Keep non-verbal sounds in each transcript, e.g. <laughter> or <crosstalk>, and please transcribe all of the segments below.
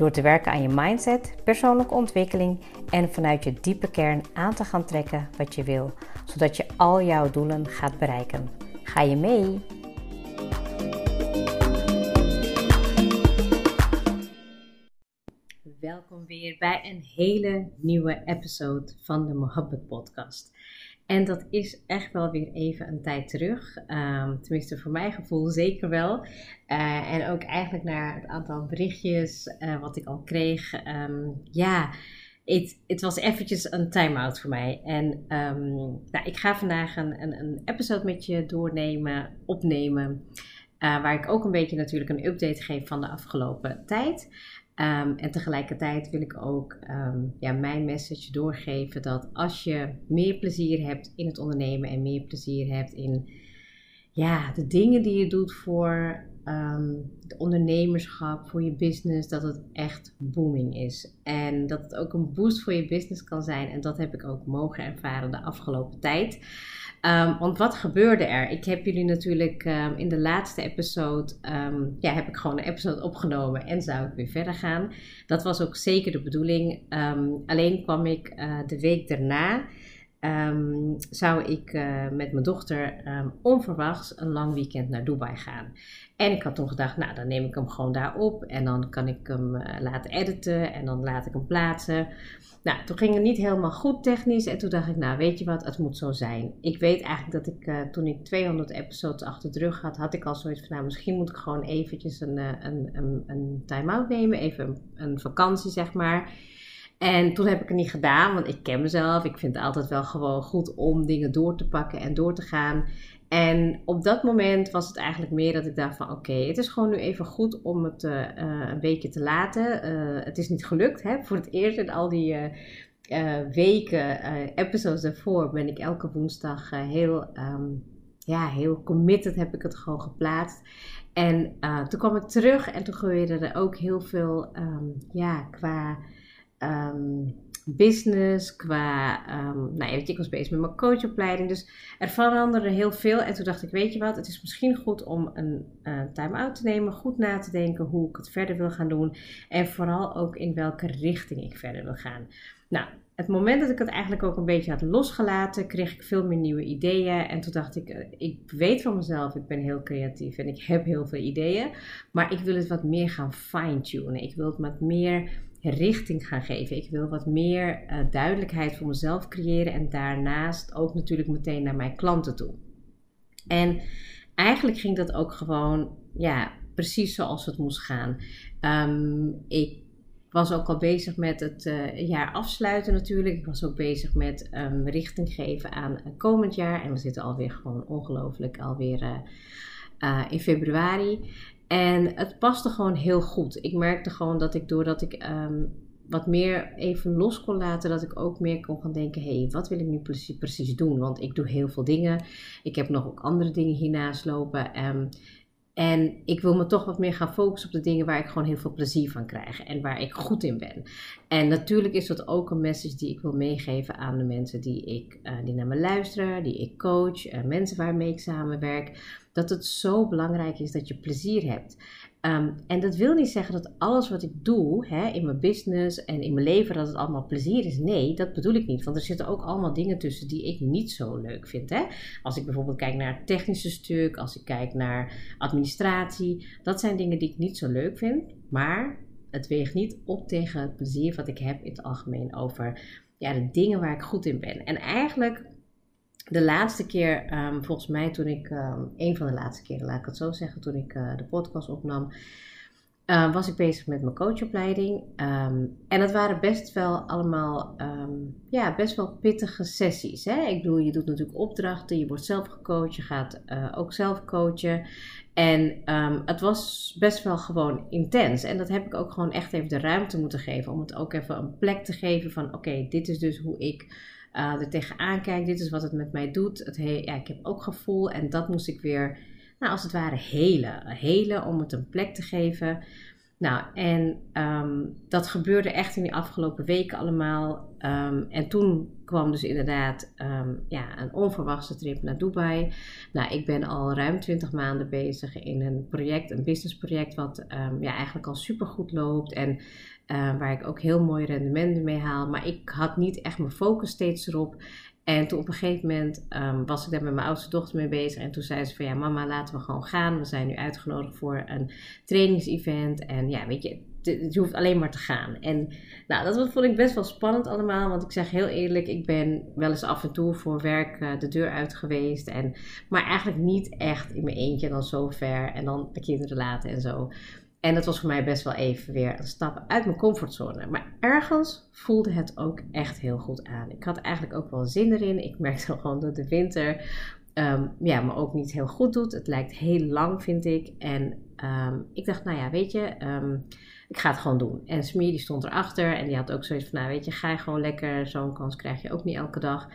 Door te werken aan je mindset, persoonlijke ontwikkeling en vanuit je diepe kern aan te gaan trekken wat je wil, zodat je al jouw doelen gaat bereiken. Ga je mee? Welkom weer bij een hele nieuwe episode van de Mohabbat Podcast. En dat is echt wel weer even een tijd terug. Um, tenminste, voor mijn gevoel zeker wel. Uh, en ook eigenlijk naar het aantal berichtjes uh, wat ik al kreeg. Um, ja, het was eventjes een time-out voor mij. En um, nou, ik ga vandaag een, een, een, episode met je doornemen, opnemen. Uh, waar ik ook een beetje natuurlijk een update geef van de afgelopen tijd. Um, en tegelijkertijd wil ik ook um, ja, mijn message doorgeven dat als je meer plezier hebt in het ondernemen en meer plezier hebt in ja, de dingen die je doet voor het ondernemerschap, voor je business, dat het echt booming is. En dat het ook een boost voor je business kan zijn. En dat heb ik ook mogen ervaren de afgelopen tijd. Um, want wat gebeurde er? Ik heb jullie natuurlijk um, in de laatste episode, um, ja, heb ik gewoon een episode opgenomen en zou ik weer verder gaan. Dat was ook zeker de bedoeling. alleen kwam ik uh, de week daarna, zou ik uh, met mijn dochter onverwachts een lang weekend naar Dubai gaan. En ik had toen gedacht, nou dan neem ik hem gewoon daar op en dan kan ik hem uh, laten editen en dan laat ik hem plaatsen. Nou, toen ging het niet helemaal goed technisch. En toen dacht ik, nou weet je wat, het moet zo zijn. Ik weet eigenlijk dat ik uh, toen ik 200 episodes achter de rug had, had ik al zoiets van, nou misschien moet ik gewoon eventjes een, een, een, een time-out nemen. Even een, vakantie, zeg maar. En toen heb ik het niet gedaan, want ik ken mezelf. Ik vind het altijd wel gewoon goed om dingen door te pakken en door te gaan. En op dat moment was het eigenlijk meer dat ik dacht van oké, het is gewoon nu even goed om het uh, een weekje te laten. Uh, het is niet gelukt. Hè? Voor het eerst in al die weken, episodes daarvoor, ben ik elke woensdag heel, um, ja, heel committed heb ik het gewoon geplaatst. En toen kwam ik terug en toen gebeurde er ook heel veel um, ja, qua... Um, business, qua, um, nou ja, ik was bezig met mijn coachopleiding. Dus er veranderde heel veel. En toen dacht ik, weet je wat, het is misschien goed om een uh, time-out te nemen. Goed na te denken hoe ik het verder wil gaan doen. En vooral ook in welke richting ik verder wil gaan. Nou, het moment dat ik het eigenlijk ook een beetje had losgelaten, kreeg ik veel meer nieuwe ideeën. En toen dacht ik, eh, ik weet van mezelf, ik ben heel creatief en ik heb heel veel ideeën. Maar ik wil het wat meer gaan fine-tunen. Ik wil het wat meer richting gaan geven. Ik wil wat meer uh, duidelijkheid voor mezelf creëren en daarnaast ook natuurlijk meteen naar mijn klanten toe. En eigenlijk ging dat ook gewoon, ja, precies zoals het moest gaan. Um, ik was ook al bezig met het uh, jaar afsluiten natuurlijk. Ik was ook bezig met um, richting geven aan komend jaar. En we zitten alweer gewoon ongelooflijk alweer uh, in februari. En het paste gewoon heel goed. Ik merkte gewoon dat ik doordat ik um, wat meer even los kon laten, dat ik ook meer kon gaan denken: hé, hey, wat wil ik nu precies, precies, doen? Want ik doe heel veel dingen. Ik heb nog ook andere dingen hiernaast lopen. Um, en ik wil me toch wat meer gaan focussen op de dingen waar ik gewoon heel veel plezier van krijg en waar ik goed in ben. En natuurlijk is dat ook een message die ik wil meegeven aan de mensen die, ik, uh, die naar me luisteren, die ik coach, uh, mensen waarmee ik samenwerk. Dat het zo belangrijk is dat je plezier hebt. Um, en dat wil niet zeggen dat alles wat ik doe hè, in mijn business en in mijn leven, dat het allemaal plezier is. Nee, dat bedoel ik niet. Want er zitten ook allemaal dingen tussen die ik niet zo leuk vind. Hè? Als ik bijvoorbeeld kijk naar het technische stuk, als ik kijk naar administratie. Dat zijn dingen die ik niet zo leuk vind. Maar het weegt niet op tegen het plezier wat ik heb in het algemeen over ja, de dingen waar ik goed in ben. En eigenlijk de laatste keer, um, volgens mij toen ik, um, een van de laatste keren, laat ik het zo zeggen, toen ik uh, de podcast opnam, uh, was ik bezig met mijn coachopleiding. Ehm, en dat waren best wel allemaal, ehm, ja, best wel pittige sessies. Hè? Ik bedoel, je doet natuurlijk opdrachten, je wordt zelf gecoacht, je gaat uh, ook zelf coachen. En het was best wel gewoon intens. En dat heb ik ook gewoon echt even de ruimte moeten geven. Om het ook even een plek te geven van oké, dit is dus hoe ik uh, er tegenaan kijk. Dit is wat het met mij doet. Het ja, ik heb ook gevoel en dat moest ik weer nou, als het ware helen. Helen om het een plek te geven. Nou, en um, dat gebeurde echt in die afgelopen weken allemaal. Um, en toen kwam dus inderdaad um, ja, een onverwachte trip naar Dubai. Nou, ik ben al ruim 20 maanden bezig in een project, een businessproject, wat ja, eigenlijk al super goed loopt. En uh, waar ik ook heel mooie rendementen mee haal. Maar ik had niet echt mijn focus steeds erop. En toen op een gegeven moment um, was ik daar met mijn oudste dochter mee bezig. En toen zei ze van ja, mama, laten we gewoon gaan. We zijn nu uitgenodigd voor een trainingsevent. En ja, weet je, je hoeft alleen maar te gaan. En nou, dat vond ik best wel spannend allemaal. Want ik zeg heel eerlijk, ik ben wel eens af en toe voor werk uh, de deur uit geweest. En, maar eigenlijk niet echt in mijn eentje dan zo ver. En dan de kinderen laten en zo. En dat was voor mij best wel even weer een stap uit mijn comfortzone. Maar ergens voelde het ook echt heel goed aan. Ik had eigenlijk ook wel zin erin. Ik merkte gewoon dat de winter um, ja, me ook niet heel goed doet. Het lijkt heel lang, vind ik. En um, ik dacht, nou ja, weet je, um, ik ga het gewoon doen. En Smier die stond erachter en die had ook zoiets van, nou weet je, ga je gewoon lekker. Zo'n kans krijg je ook niet elke dag.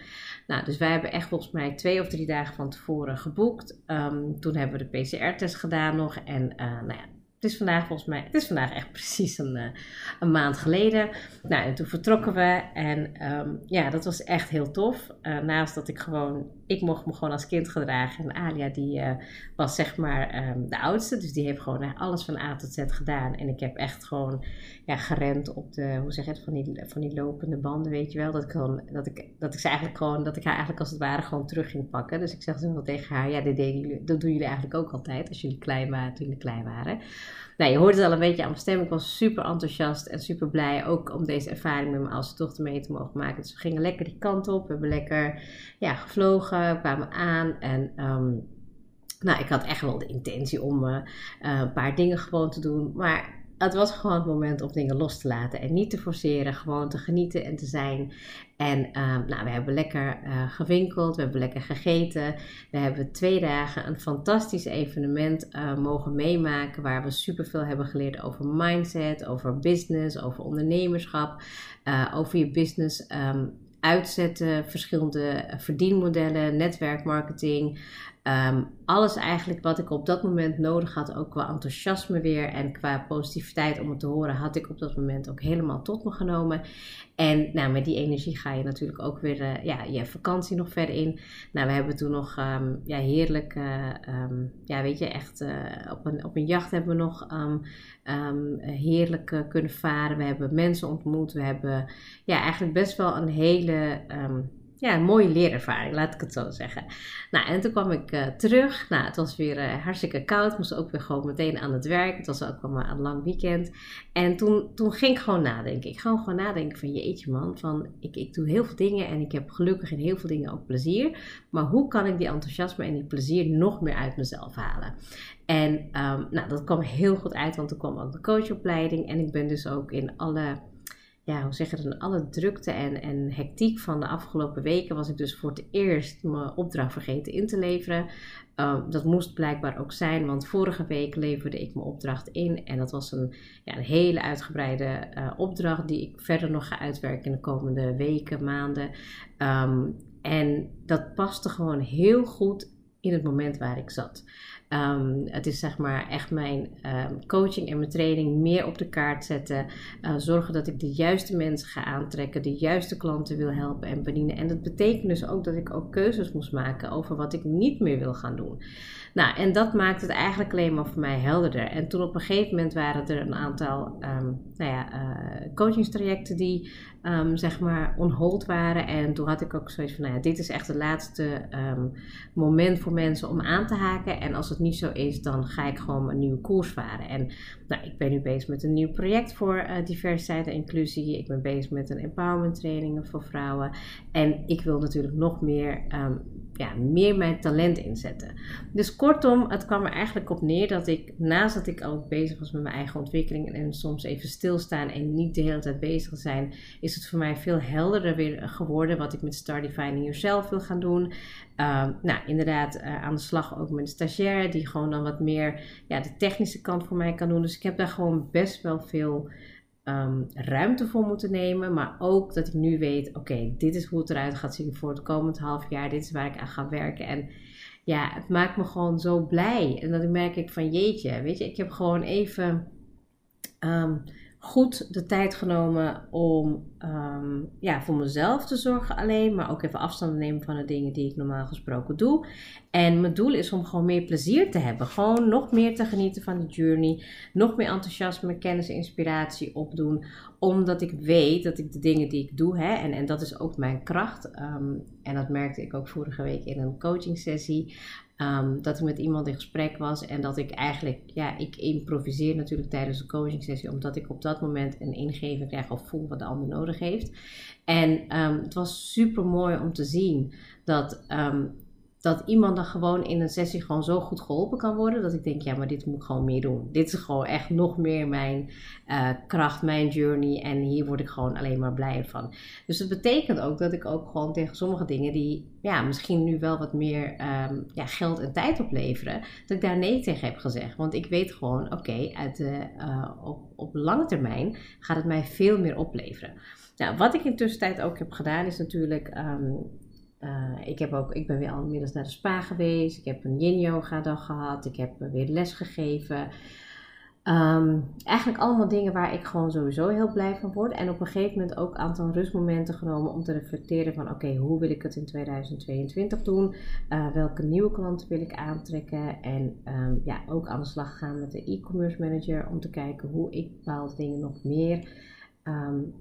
Nou, dus wij hebben echt volgens mij twee of drie dagen van tevoren geboekt. toen hebben we de PCR-test gedaan nog. En uh, nou ja, het is vandaag volgens mij, het is vandaag echt <laughs> precies een, uh, een maand geleden. Nou, en toen vertrokken we en um, ja, dat was echt heel tof. Uh, naast dat ik gewoon, ik mocht me gewoon als kind gedragen. En Alia die uh, was zeg maar um, de oudste, dus die heeft gewoon alles van A tot Z gedaan. En ik heb echt gewoon ja, gerend op de, hoe zeg je het, van die, van die lopende banden, weet je wel. Dat ik, gewoon, dat, ik, dat ik ze eigenlijk gewoon, dat ik haar eigenlijk als het ware gewoon terug ging pakken. Dus ik zeg zo wel tegen haar, ja, dat, deden jullie, dat doen jullie eigenlijk ook altijd als jullie klein waren, toen jullie klein waren. Nou, je hoort het al een beetje aan mijn stem. Ik was super enthousiast en super blij ook om deze ervaring met mijn oudste dochter mee te mogen maken. Dus we gingen lekker die kant op. We hebben lekker ja, gevlogen, kwamen aan en... Um, nou, ik had echt wel de intentie om uh, een paar dingen gewoon te doen. Maar het was gewoon het moment om dingen los te laten en niet te forceren, gewoon te genieten en te zijn. En uh, nou, we hebben lekker uh, gewinkeld, we hebben lekker gegeten. We hebben twee dagen een fantastisch evenement mogen meemaken waar we superveel hebben geleerd over mindset, over business, over ondernemerschap, eh, over je business um, uitzetten, verschillende verdienmodellen, netwerkmarketing. Um, alles eigenlijk wat ik op dat moment nodig had, ook qua enthousiasme weer en qua positiviteit om het te horen, had ik op dat moment ook helemaal tot me genomen. En nou, met die energie ga je natuurlijk ook weer uh, ja, je vakantie nog verder in. Nou, we hebben toen nog um, ja, heerlijk, uh, um, ja, weet je, echt uh, op, een, op een jacht hebben we nog heerlijk kunnen varen. We hebben mensen ontmoet. We hebben ja, eigenlijk best wel een hele ja, een mooie leerervaring, laat ik het zo zeggen. Nou, en toen kwam ik uh, terug. Nou, het was weer uh, hartstikke koud. Moest ook weer gewoon meteen aan het werk. Het was ook wel een lang weekend. En toen, toen ging ik gewoon nadenken. Ik ga gewoon nadenken van jeetje man. Van, ik, ik doe heel veel dingen en ik heb gelukkig in heel veel dingen ook plezier. Maar hoe kan ik die enthousiasme en die plezier nog meer uit mezelf halen? En um, nou, dat kwam heel goed uit, want toen kwam ook de coachopleiding. En ik ben dus ook in alle ja, hoe zeg je dat, alle drukte en, en hectiek van de afgelopen weken was ik dus voor het eerst mijn opdracht vergeten in te leveren. Uh, dat moest blijkbaar ook zijn, want vorige week leverde ik mijn opdracht in. En dat was een, ja, een hele uitgebreide uh, opdracht die ik verder nog ga uitwerken in de komende weken, maanden. Um, en dat paste gewoon heel goed in het moment waar ik zat. Um, het is zeg maar echt mijn um, coaching en mijn training meer op de kaart zetten. Uh, zorgen dat ik de juiste mensen ga aantrekken, de juiste klanten wil helpen en bedienen. En dat betekent dus ook dat ik ook keuzes moest maken over wat ik niet meer wil gaan doen. Nou, en dat maakt het eigenlijk alleen maar voor mij helderder. En toen op een gegeven moment waren er een aantal um, nou ja, uh, coachingstrajecten die um, zeg maar on hold waren. En toen had ik ook zoiets van, nou ja, dit is echt het laatste moment voor mensen om aan te haken. En als het niet zo is, dan ga ik gewoon een nieuwe koers varen. En nou, ik ben nu bezig met een nieuw project voor uh, diversiteit en inclusie. Ik ben bezig met een empowerment trainingen voor vrouwen. En ik wil natuurlijk nog meer um, ja, meer mijn talent inzetten. Dus kortom, het kwam er eigenlijk op neer dat ik, naast dat ik ook bezig was met mijn eigen ontwikkeling en soms even stilstaan en niet de hele tijd bezig zijn, is het voor mij veel helderder weer geworden wat ik met Start Defining Yourself wil gaan doen. Uh, nou, inderdaad, uh, aan de slag ook met een stagiair die gewoon dan wat meer ja, de technische kant voor mij kan doen. Dus ik heb daar gewoon best wel veel um, ruimte voor moeten nemen. Maar ook dat ik nu weet, oké, dit is hoe het eruit gaat zien voor het komend half jaar. Dit is waar ik aan ga werken. En ja, het maakt me gewoon zo blij. En dan merk ik van jeetje, weet je, ik heb gewoon even... Um, goed de tijd genomen om ehm, ja, voor mezelf te zorgen alleen, maar ook even afstand te nemen van de dingen die ik normaal gesproken doe. En mijn doel is om gewoon meer plezier te hebben. Gewoon nog meer te genieten van de journey. Nog meer enthousiasme, kennis en inspiratie opdoen. Omdat ik weet dat ik de dingen die ik doe, hè, en, en dat is ook mijn kracht. Ehm, en dat merkte ik ook vorige week in een coaching sessie. Um, dat ik met iemand in gesprek was en dat ik eigenlijk, ja, ik improviseer natuurlijk tijdens de coaching sessie, omdat ik op dat moment een ingeving krijg of voel wat de ander nodig heeft. En um, het was super mooi om te zien dat um, dat iemand dan gewoon in een sessie gewoon zo goed geholpen kan worden. Dat ik denk, ja, maar dit moet ik gewoon meer doen. Dit is gewoon echt nog meer mijn uh, kracht, mijn journey. En hier word ik gewoon alleen maar blijer van. Dus dat betekent ook dat ik ook gewoon tegen sommige dingen die ja, misschien nu wel wat meer um, ja, geld en tijd opleveren. Dat ik daar nee tegen heb gezegd. Want ik weet gewoon, oké, okay, uh, op, op lange termijn gaat het mij veel meer opleveren. Nou, wat ik intussen tijd ook heb gedaan is natuurlijk um, uh, ik, heb ook, ik ben weer al inmiddels naar de spa geweest. Ik heb een yin yoga dag gehad. Ik heb weer les gegeven. Um, eigenlijk allemaal dingen waar ik gewoon sowieso heel blij van word. En op een gegeven moment ook een aantal rustmomenten genomen om te reflecteren van oké, hoe wil ik het in 2022 doen? Uh, welke nieuwe klanten wil ik aantrekken? En um, ja, ook aan de slag gaan met de e-commerce manager om te kijken hoe ik bepaalde dingen nog meer um,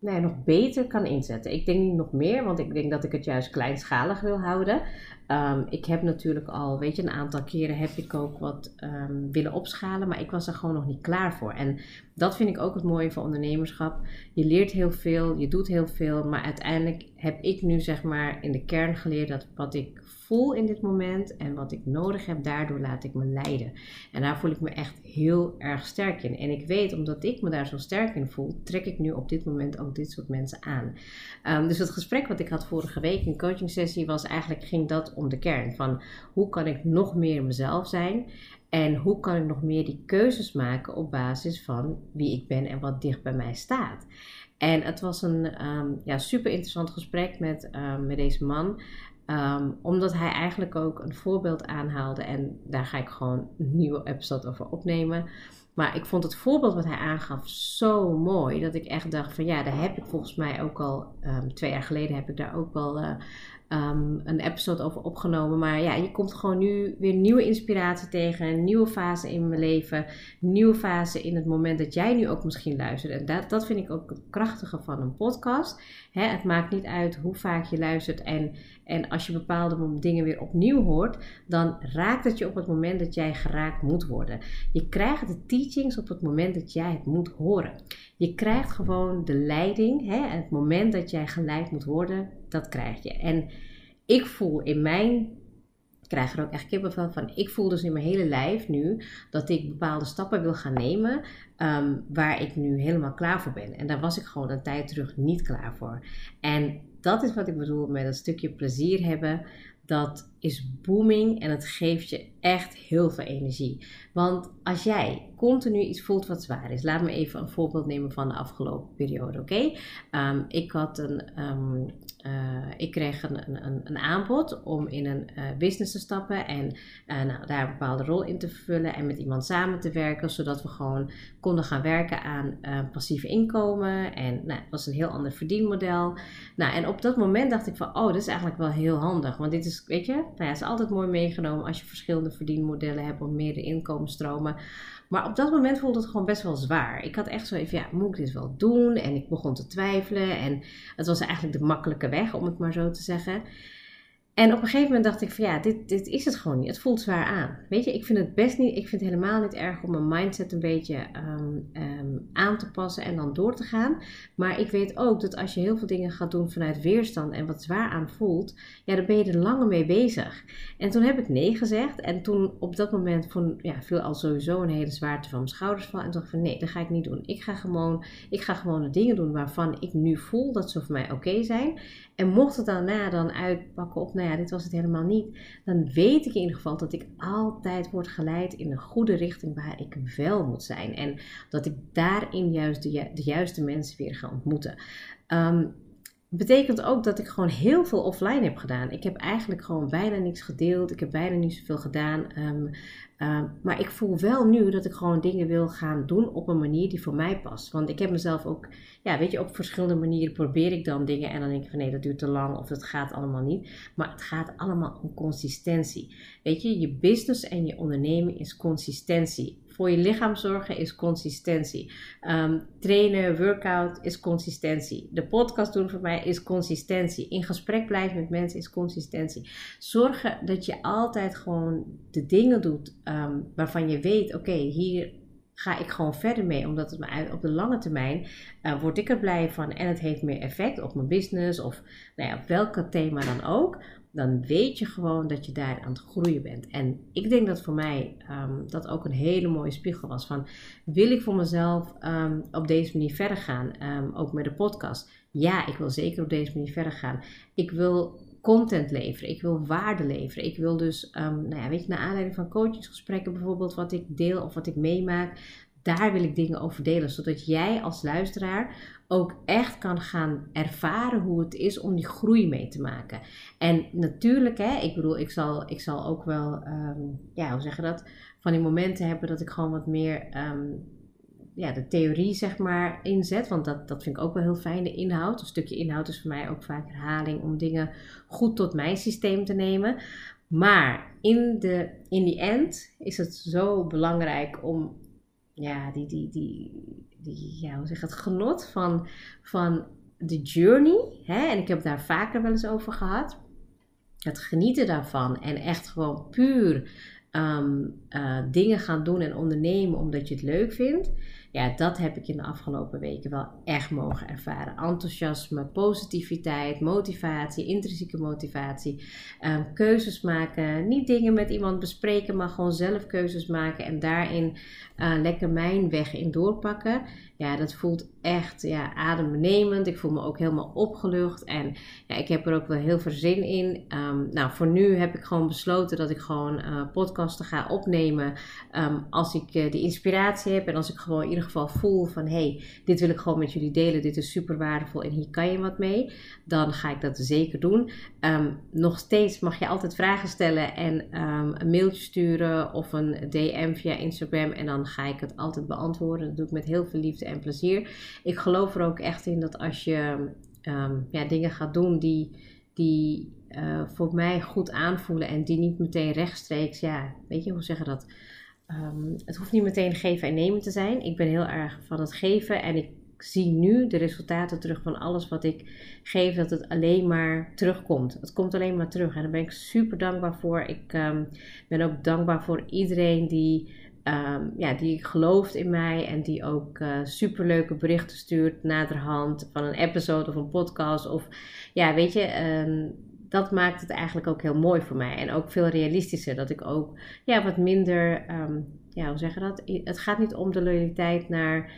nee, nog beter kan inzetten. Ik denk niet nog meer, want ik denk dat ik het juist kleinschalig wil houden. Um, ik heb natuurlijk al, weet je, een aantal keren heb ik ook wat um, willen opschalen, maar ik was er gewoon nog niet klaar voor. En dat vind ik ook het mooie van ondernemerschap. Je leert heel veel, je doet heel veel, maar uiteindelijk heb ik nu zeg maar in de kern geleerd dat wat ik voel in dit moment en wat ik nodig heb, daardoor laat ik me leiden. En daar voel ik me echt heel erg sterk in. En ik weet, omdat ik me daar zo sterk in voel, trek ik nu op dit moment ook dit soort mensen aan. Um, dus het gesprek wat ik had vorige week, een coaching sessie, was eigenlijk, ging dat om de kern. Van hoe kan ik nog meer mezelf zijn? En hoe kan ik nog meer die keuzes maken op basis van wie ik ben en wat dicht bij mij staat? En het was een um, ja, super interessant gesprek met, um, met deze man. Um, omdat hij eigenlijk ook een voorbeeld aanhaalde. En daar ga ik gewoon een nieuwe episode over opnemen. Maar ik vond het voorbeeld wat hij aangaf zo mooi. Dat ik echt dacht van ja, daar heb ik volgens mij ook al. Twee jaar geleden heb ik daar ook wel uh, um, een episode over opgenomen. Maar ja, je komt gewoon nu weer nieuwe inspiratie tegen. Een nieuwe fase in mijn leven. Nieuwe fase in het moment dat jij nu ook misschien luistert. En dat, dat vind ik ook het krachtige van een podcast. Het maakt niet uit hoe vaak je luistert. En, en als je bepaalde dingen weer opnieuw hoort, dan raakt het je op het moment dat jij geraakt moet worden. Je krijgt de teachings op het moment dat jij het moet horen. Je krijgt gewoon de leiding. Hè, het moment dat jij geleid moet worden, dat krijg je. En ik voel in mijn ik krijg er ook echt kippenvel van. Ik voel dus in mijn hele lijf nu dat ik bepaalde stappen wil gaan nemen um, waar ik nu helemaal klaar voor ben. En daar was ik gewoon een tijd terug niet klaar voor. En dat is wat ik bedoel met een stukje plezier hebben. Dat is booming en het geeft je echt heel veel energie. Want als jij continu iets voelt wat zwaar is, laat me even een voorbeeld nemen van de afgelopen periode, oké? Um, ik had een, um, uh, ik kreeg een, een, een, aanbod om in een uh, business te stappen en uh, nou, daar een bepaalde rol in te vervullen en met iemand samen te werken, zodat we gewoon konden gaan werken aan passief inkomen. En nou, het was een heel ander verdienmodel. Nou, en op dat moment dacht ik van, oh, dat is eigenlijk wel heel handig, want dit is, weet je, Nou ja, is altijd mooi meegenomen als je verschillende verdienmodellen hebt of meerdere inkomensstromen. Maar op dat moment voelde het gewoon best wel zwaar. Ik had echt zo even, ja, moet ik dit wel doen? En ik begon te twijfelen. En het was eigenlijk de makkelijke weg, om het maar zo te zeggen. En op een gegeven moment dacht ik van ja, dit, dit is het gewoon niet. Het voelt zwaar aan. Weet je, ik vind het best niet, ik vind het helemaal niet erg om mijn mindset een beetje ehm, ehm, aan te passen en dan door te gaan. Maar ik weet ook dat als je heel veel dingen gaat doen vanuit weerstand en wat zwaar aan voelt, ja, dan ben je er langer mee bezig. En toen heb ik nee gezegd. En toen op dat moment vond, ja, viel al sowieso een hele zwaarte van mijn schouders vallen. En dacht van nee, dat ga ik niet doen. Ik ga gewoon, ik ga gewoon de dingen doen waarvan ik nu voel dat ze voor mij oké zijn. En mocht het daarna dan uitpakken op, nou ja, dit was het helemaal niet, dan weet ik in ieder geval dat ik altijd word geleid in de goede richting waar ik wel moet zijn. En dat ik daarin juist de, juiste mensen weer ga ontmoeten. Um, betekent ook dat ik gewoon heel veel offline heb gedaan. Ik heb eigenlijk gewoon bijna niks gedeeld. Ik heb bijna niet zoveel gedaan. Um, Ehm, maar ik voel wel nu dat ik gewoon dingen wil gaan doen op een manier die voor mij past. Want ik heb mezelf ook, ja, weet je, op verschillende manieren probeer ik dan dingen. En dan denk ik van nee, dat duurt te lang of dat gaat allemaal niet. Maar het gaat allemaal om consistentie. Weet je, je business en je ondernemen is consistentie voor je lichaam zorgen is consistentie. Ehm, trainen, workout is consistentie. De podcast doen voor mij is consistentie. In gesprek blijven met mensen is consistentie. Zorgen dat je altijd gewoon de dingen doet ehm, waarvan je weet: oké, hier ga ik gewoon verder mee. Omdat het me op de lange termijn uh, word ik er blij van en het heeft meer effect op mijn business of nou ja, op welk thema dan ook dan weet je gewoon dat je daar aan het groeien bent. En ik denk dat voor mij um, dat ook een hele mooie spiegel was van wil ik voor mezelf um, op deze manier verder gaan, um, ook met de podcast. Ja, ik wil zeker op deze manier verder gaan. Ik wil content leveren, ik wil waarde leveren. Ik wil dus, nou ja, weet je, naar aanleiding van coachingsgesprekken bijvoorbeeld, wat ik deel of wat ik meemaak, daar wil ik dingen over delen, zodat jij als luisteraar ook echt kan gaan ervaren hoe het is om die groei mee te maken. En natuurlijk, hè, ik bedoel, ik zal, ik zal ook wel, um, ja, hoe zeg dat, van die momenten hebben dat ik gewoon wat meer um, ja, de theorie, zeg maar, inzet. Want dat, dat vind ik ook wel heel fijn, de inhoud. Een stukje inhoud is voor mij ook vaak herhaling om dingen goed tot mijn systeem te nemen. Maar in de in the end is het zo belangrijk om ja, die, die, die, die ja, hoe zeg het, genot van, van de journey. Hè? En ik heb daar vaker wel eens over gehad. Het genieten daarvan en echt gewoon puur ehm, eh, dingen gaan doen en ondernemen omdat je het leuk vindt. Ja, dat heb ik in de afgelopen weken wel echt mogen ervaren. Enthousiasme, positiviteit, motivatie, intrinsieke motivatie. Um, keuzes maken. Niet dingen met iemand bespreken, maar gewoon zelf keuzes maken. En daarin uh, lekker mijn weg in doorpakken. Ja, dat voelt echt ja, adembenemend. Ik voel me ook helemaal opgelucht. En ja, ik heb er ook wel heel veel zin in. Um, nou, voor nu heb ik gewoon besloten dat ik gewoon uh, podcasten ga opnemen. Um, als ik uh, die inspiratie heb en als ik gewoon ieder geval voel van... hey, dit wil ik gewoon met jullie delen. Dit is super waardevol en hier kan je wat mee. Dan ga ik dat zeker doen. Um, nog steeds mag je altijd vragen stellen en een mailtje sturen of een DM via Instagram. En dan ga ik het altijd beantwoorden. Dat doe ik met heel veel liefde en plezier. Ik geloof er ook echt in dat als je um, ja, dingen gaat doen die, die uh, voor mij goed aanvoelen en die niet meteen rechtstreeks, ja, weet je hoe zeggen dat? Um, het hoeft niet meteen geven en nemen te zijn. Ik ben heel erg van het geven en ik zie nu de resultaten terug van alles wat ik geef, dat het alleen maar terugkomt. Het komt alleen maar terug en daar ben ik super dankbaar voor. Ik um, ben ook dankbaar voor iedereen die um, ja, die gelooft in mij en die ook uh, superleuke berichten stuurt naderhand van een episode of een podcast. Of ja, weet je, dat maakt het eigenlijk ook heel mooi voor mij. En ook veel realistischer. Dat ik ook ja, wat minder, um, ja, hoe zeg je dat? Het gaat niet om de loyaliteit naar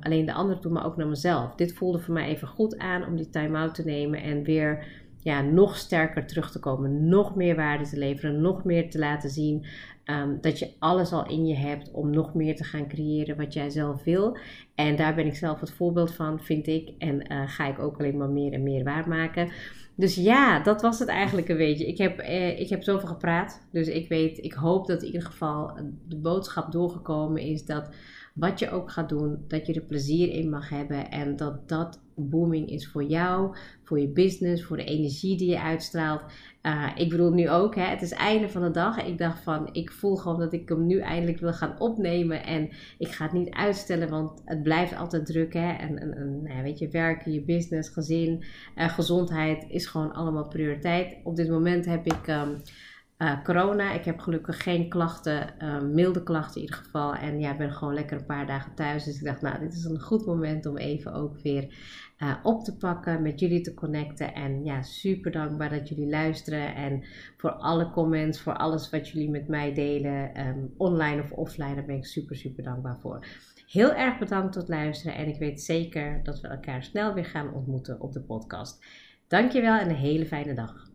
alleen de ander toe, maar ook naar mezelf. Dit voelde voor mij even goed aan om die time-out te nemen en weer ja, nog sterker terug te komen, nog meer waarde te leveren, nog meer te laten zien um, dat je alles al in je hebt om nog meer te gaan creëren wat jij zelf wil. En daar ben ik zelf het voorbeeld van, vind ik. En uh, ga ik ook alleen maar meer en meer waarmaken. Dus ja, dat was het eigenlijk een beetje. Ik heb, eh, ik heb zoveel gepraat. Dus ik weet, ik hoop dat in ieder geval de boodschap doorgekomen is dat wat je ook gaat doen, dat je er plezier in mag hebben en dat dat booming is voor jou, voor je business, voor de energie die je uitstraalt. Uh, ik bedoel nu ook, hè, het is einde van de dag. Ik dacht van, ik voel gewoon dat ik hem nu eindelijk wil gaan opnemen. En ik ga het niet uitstellen, want het blijft altijd druk. Hè? En, en, nou weet je, werken, je business, gezin, uh, gezondheid is gewoon allemaal prioriteit. Op dit moment heb ik... Um, uh, corona. Ik heb gelukkig geen klachten, milde klachten in ieder geval. En ja, ben gewoon lekker een paar dagen thuis. Dus ik dacht, nou, dit is een goed moment om even ook weer uh, op te pakken, met jullie te connecten. En ja, super dankbaar dat jullie luisteren. En voor alle comments, voor alles wat jullie met mij delen, um, online of offline, daar ben ik super, super dankbaar voor. Heel erg bedankt tot luisteren. En ik weet zeker dat we elkaar snel weer gaan ontmoeten op de podcast. Dankjewel en een hele fijne dag.